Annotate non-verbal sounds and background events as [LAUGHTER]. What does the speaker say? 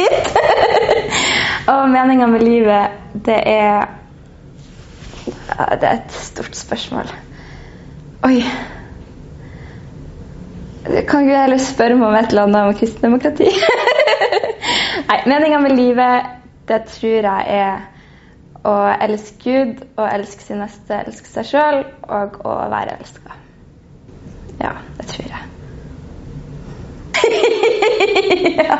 fint. [LAUGHS] og meninga med livet, det er ja, Det er et stort spørsmål. Oi. Kan ikke du heller spørre meg om et eller annet om kristendemokrati? [LAUGHS] Nei, meninga med livet, det tror jeg er å elske Gud og elske sin neste, elske seg sjøl og å være elska. Ja, det tror jeg. [LAUGHS] ja.